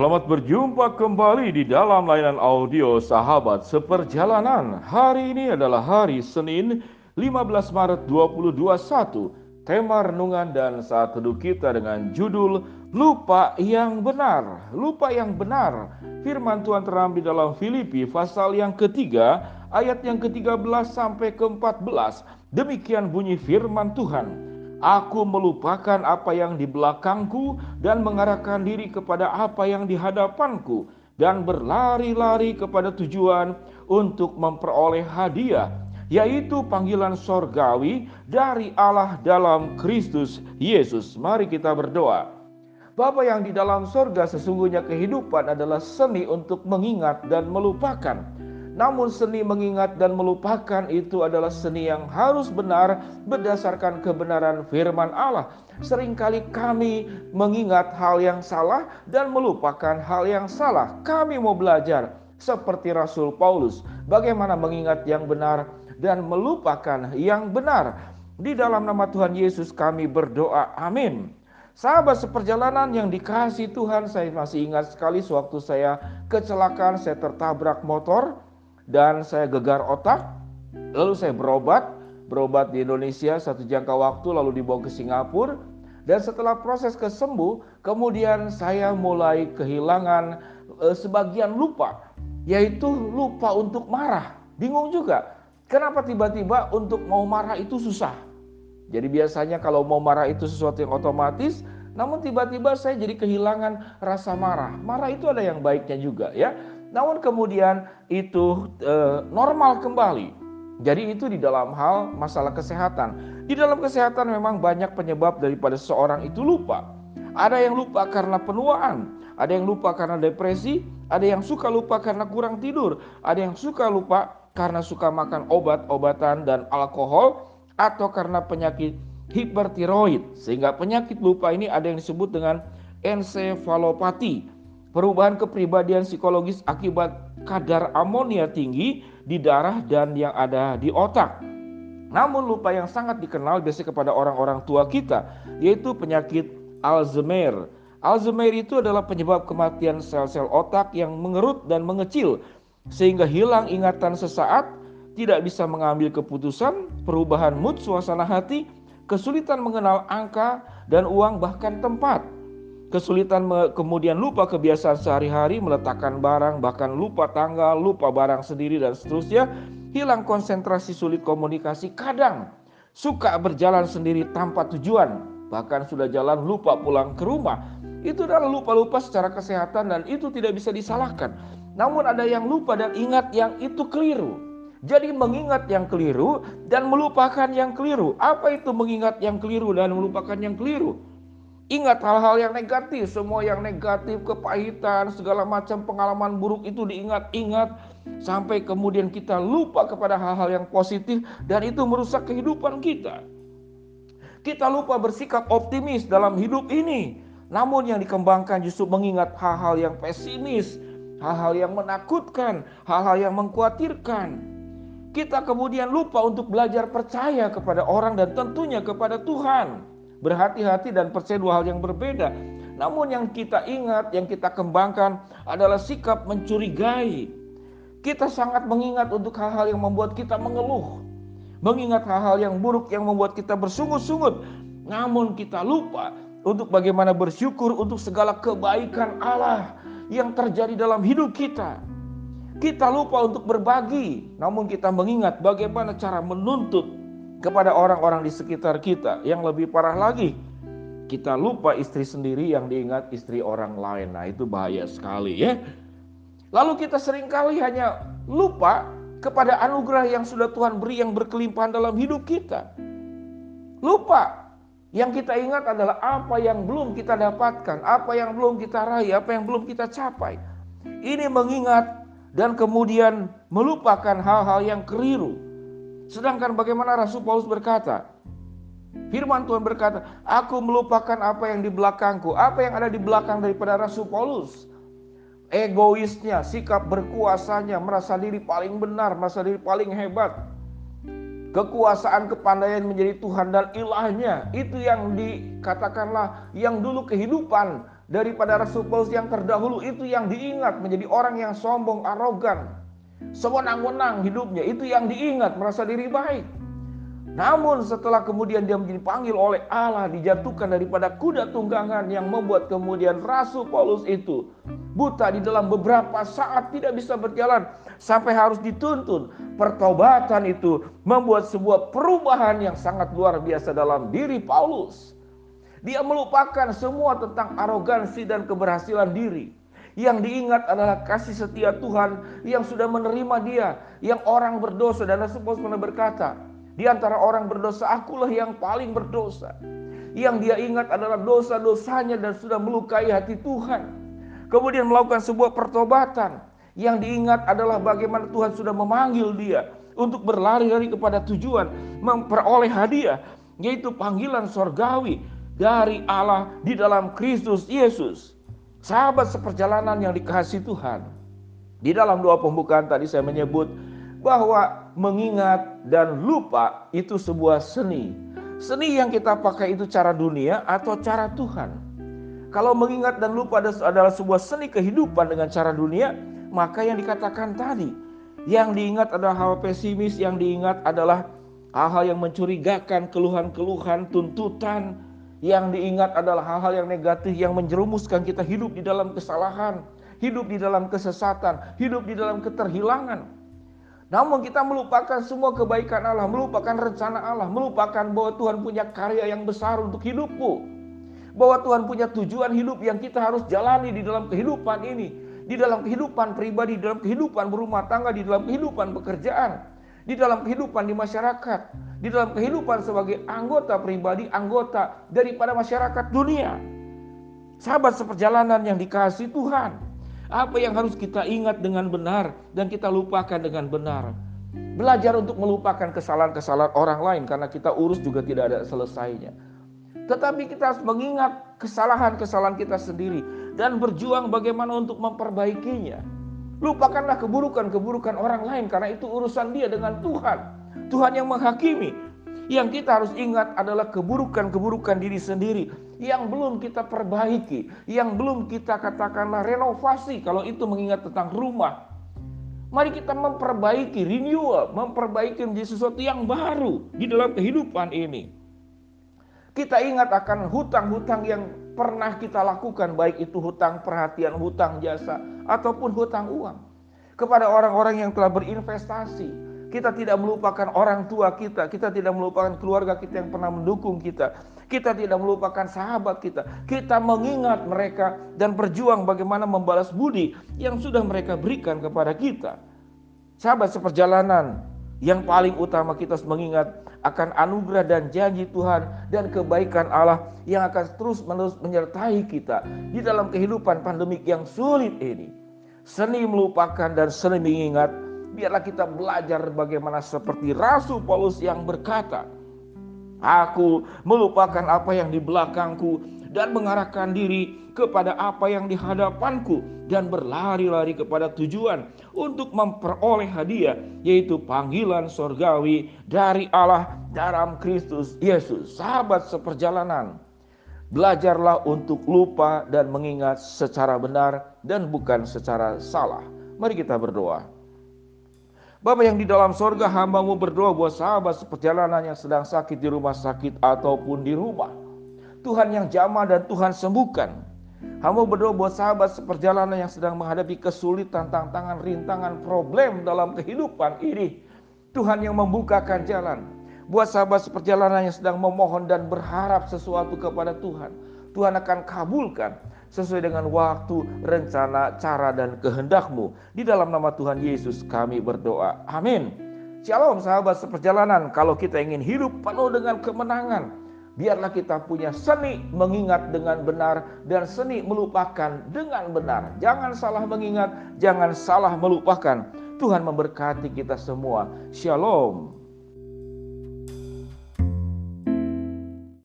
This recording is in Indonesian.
Selamat berjumpa kembali di dalam layanan audio Sahabat Seperjalanan. Hari ini adalah hari Senin 15 Maret 2021. Tema renungan dan saat teduh kita dengan judul Lupa yang benar. Lupa yang benar. Firman Tuhan terambil dalam Filipi pasal yang ketiga ayat yang ke-13 sampai ke-14. Demikian bunyi firman Tuhan. Aku melupakan apa yang di belakangku dan mengarahkan diri kepada apa yang di hadapanku dan berlari-lari kepada tujuan untuk memperoleh hadiah yaitu panggilan sorgawi dari Allah dalam Kristus Yesus. Mari kita berdoa. Bapa yang di dalam sorga sesungguhnya kehidupan adalah seni untuk mengingat dan melupakan. Namun seni mengingat dan melupakan itu adalah seni yang harus benar berdasarkan kebenaran firman Allah. Seringkali kami mengingat hal yang salah dan melupakan hal yang salah. Kami mau belajar seperti Rasul Paulus bagaimana mengingat yang benar dan melupakan yang benar. Di dalam nama Tuhan Yesus kami berdoa. Amin. Sahabat seperjalanan yang dikasih Tuhan, saya masih ingat sekali sewaktu saya kecelakaan, saya tertabrak motor dan saya gegar otak. Lalu saya berobat, berobat di Indonesia satu jangka waktu lalu dibawa ke Singapura. Dan setelah proses kesembuh, kemudian saya mulai kehilangan e, sebagian lupa, yaitu lupa untuk marah. Bingung juga, kenapa tiba-tiba untuk mau marah itu susah. Jadi biasanya kalau mau marah itu sesuatu yang otomatis, namun tiba-tiba saya jadi kehilangan rasa marah. Marah itu ada yang baiknya juga ya. Namun kemudian itu e, normal kembali. Jadi itu di dalam hal masalah kesehatan. Di dalam kesehatan memang banyak penyebab daripada seorang itu lupa. Ada yang lupa karena penuaan, ada yang lupa karena depresi, ada yang suka lupa karena kurang tidur, ada yang suka lupa karena suka makan obat-obatan dan alkohol atau karena penyakit hipertiroid. Sehingga penyakit lupa ini ada yang disebut dengan ensefalopati perubahan kepribadian psikologis akibat kadar amonia tinggi di darah dan yang ada di otak. Namun lupa yang sangat dikenal biasanya kepada orang-orang tua kita yaitu penyakit Alzheimer. Alzheimer itu adalah penyebab kematian sel-sel otak yang mengerut dan mengecil sehingga hilang ingatan sesaat, tidak bisa mengambil keputusan, perubahan mood suasana hati, kesulitan mengenal angka dan uang bahkan tempat kesulitan kemudian lupa kebiasaan sehari-hari, meletakkan barang, bahkan lupa tanggal, lupa barang sendiri dan seterusnya, hilang konsentrasi, sulit komunikasi, kadang suka berjalan sendiri tanpa tujuan, bahkan sudah jalan lupa pulang ke rumah. Itu adalah lupa-lupa secara kesehatan dan itu tidak bisa disalahkan. Namun ada yang lupa dan ingat yang itu keliru. Jadi mengingat yang keliru dan melupakan yang keliru. Apa itu mengingat yang keliru dan melupakan yang keliru? Ingat hal-hal yang negatif, semua yang negatif, kepahitan, segala macam pengalaman buruk itu diingat-ingat sampai kemudian kita lupa kepada hal-hal yang positif dan itu merusak kehidupan kita. Kita lupa bersikap optimis dalam hidup ini. Namun yang dikembangkan justru mengingat hal-hal yang pesimis, hal-hal yang menakutkan, hal-hal yang mengkhawatirkan. Kita kemudian lupa untuk belajar percaya kepada orang dan tentunya kepada Tuhan berhati-hati dan percaya dua hal yang berbeda. Namun yang kita ingat, yang kita kembangkan adalah sikap mencurigai. Kita sangat mengingat untuk hal-hal yang membuat kita mengeluh. Mengingat hal-hal yang buruk yang membuat kita bersungut-sungut. Namun kita lupa untuk bagaimana bersyukur untuk segala kebaikan Allah yang terjadi dalam hidup kita. Kita lupa untuk berbagi, namun kita mengingat bagaimana cara menuntut kepada orang-orang di sekitar kita. Yang lebih parah lagi, kita lupa istri sendiri yang diingat istri orang lain. Nah, itu bahaya sekali ya. Lalu kita sering kali hanya lupa kepada anugerah yang sudah Tuhan beri yang berkelimpahan dalam hidup kita. Lupa. Yang kita ingat adalah apa yang belum kita dapatkan, apa yang belum kita raih, apa yang belum kita capai. Ini mengingat dan kemudian melupakan hal-hal yang keliru Sedangkan bagaimana Rasul Paulus berkata, Firman Tuhan berkata, aku melupakan apa yang di belakangku. Apa yang ada di belakang daripada Rasul Paulus? Egoisnya, sikap berkuasanya, merasa diri paling benar, merasa diri paling hebat. Kekuasaan kepandaian menjadi Tuhan dan ilahnya. Itu yang dikatakanlah yang dulu kehidupan daripada Rasul Paulus yang terdahulu itu yang diingat menjadi orang yang sombong, arogan, sewenang-wenang hidupnya itu yang diingat merasa diri baik. Namun setelah kemudian dia menjadi panggil oleh Allah dijatuhkan daripada kuda tunggangan yang membuat kemudian Rasul Paulus itu buta di dalam beberapa saat tidak bisa berjalan sampai harus dituntun. Pertobatan itu membuat sebuah perubahan yang sangat luar biasa dalam diri Paulus. Dia melupakan semua tentang arogansi dan keberhasilan diri. Yang diingat adalah kasih setia Tuhan yang sudah menerima dia. Yang orang berdosa dan Rasul Paulus pernah berkata, di antara orang berdosa akulah yang paling berdosa. Yang dia ingat adalah dosa-dosanya dan sudah melukai hati Tuhan. Kemudian melakukan sebuah pertobatan. Yang diingat adalah bagaimana Tuhan sudah memanggil dia untuk berlari-lari kepada tujuan memperoleh hadiah yaitu panggilan sorgawi dari Allah di dalam Kristus Yesus. Sahabat seperjalanan yang dikasih Tuhan. Di dalam doa pembukaan tadi saya menyebut bahwa mengingat dan lupa itu sebuah seni. Seni yang kita pakai itu cara dunia atau cara Tuhan. Kalau mengingat dan lupa adalah sebuah seni kehidupan dengan cara dunia, maka yang dikatakan tadi, yang diingat adalah hal pesimis, yang diingat adalah hal-hal yang mencurigakan, keluhan-keluhan, tuntutan, yang diingat adalah hal-hal yang negatif yang menjerumuskan kita hidup di dalam kesalahan, hidup di dalam kesesatan, hidup di dalam keterhilangan. Namun kita melupakan semua kebaikan Allah, melupakan rencana Allah, melupakan bahwa Tuhan punya karya yang besar untuk hidupku. Bahwa Tuhan punya tujuan hidup yang kita harus jalani di dalam kehidupan ini. Di dalam kehidupan pribadi, di dalam kehidupan berumah tangga, di dalam kehidupan pekerjaan. Di dalam kehidupan di masyarakat di dalam kehidupan sebagai anggota pribadi, anggota daripada masyarakat dunia. Sahabat seperjalanan yang dikasih Tuhan, apa yang harus kita ingat dengan benar dan kita lupakan dengan benar. Belajar untuk melupakan kesalahan-kesalahan orang lain karena kita urus juga tidak ada selesainya. Tetapi kita harus mengingat kesalahan-kesalahan kita sendiri dan berjuang bagaimana untuk memperbaikinya. Lupakanlah keburukan-keburukan orang lain karena itu urusan dia dengan Tuhan. Tuhan yang menghakimi. Yang kita harus ingat adalah keburukan-keburukan diri sendiri yang belum kita perbaiki, yang belum kita katakanlah renovasi kalau itu mengingat tentang rumah. Mari kita memperbaiki, renewal, memperbaiki menjadi sesuatu yang baru di dalam kehidupan ini. Kita ingat akan hutang-hutang yang pernah kita lakukan, baik itu hutang perhatian, hutang jasa, ataupun hutang uang. Kepada orang-orang yang telah berinvestasi, kita tidak melupakan orang tua kita, kita tidak melupakan keluarga kita yang pernah mendukung kita. Kita tidak melupakan sahabat kita. Kita mengingat mereka dan berjuang bagaimana membalas budi yang sudah mereka berikan kepada kita. Sahabat seperjalanan, yang paling utama kita harus mengingat akan anugerah dan janji Tuhan dan kebaikan Allah yang akan terus-menerus menyertai kita di dalam kehidupan pandemik yang sulit ini. Seni melupakan dan seni mengingat biarlah kita belajar bagaimana seperti Rasul Paulus yang berkata, Aku melupakan apa yang di belakangku dan mengarahkan diri kepada apa yang di hadapanku dan berlari-lari kepada tujuan untuk memperoleh hadiah yaitu panggilan sorgawi dari Allah dalam Kristus Yesus. Sahabat seperjalanan, belajarlah untuk lupa dan mengingat secara benar dan bukan secara salah. Mari kita berdoa. Bapak yang di dalam sorga hambamu berdoa buat sahabat seperjalanan yang sedang sakit di rumah sakit ataupun di rumah. Tuhan yang jamah dan Tuhan sembuhkan. Hamba berdoa buat sahabat seperjalanan yang sedang menghadapi kesulitan, tantangan, rintangan, problem dalam kehidupan ini. Tuhan yang membukakan jalan. Buat sahabat seperjalanan yang sedang memohon dan berharap sesuatu kepada Tuhan. Tuhan akan kabulkan sesuai dengan waktu, rencana, cara, dan kehendakmu. Di dalam nama Tuhan Yesus kami berdoa. Amin. Shalom sahabat seperjalanan. Kalau kita ingin hidup penuh dengan kemenangan, biarlah kita punya seni mengingat dengan benar dan seni melupakan dengan benar. Jangan salah mengingat, jangan salah melupakan. Tuhan memberkati kita semua. Shalom.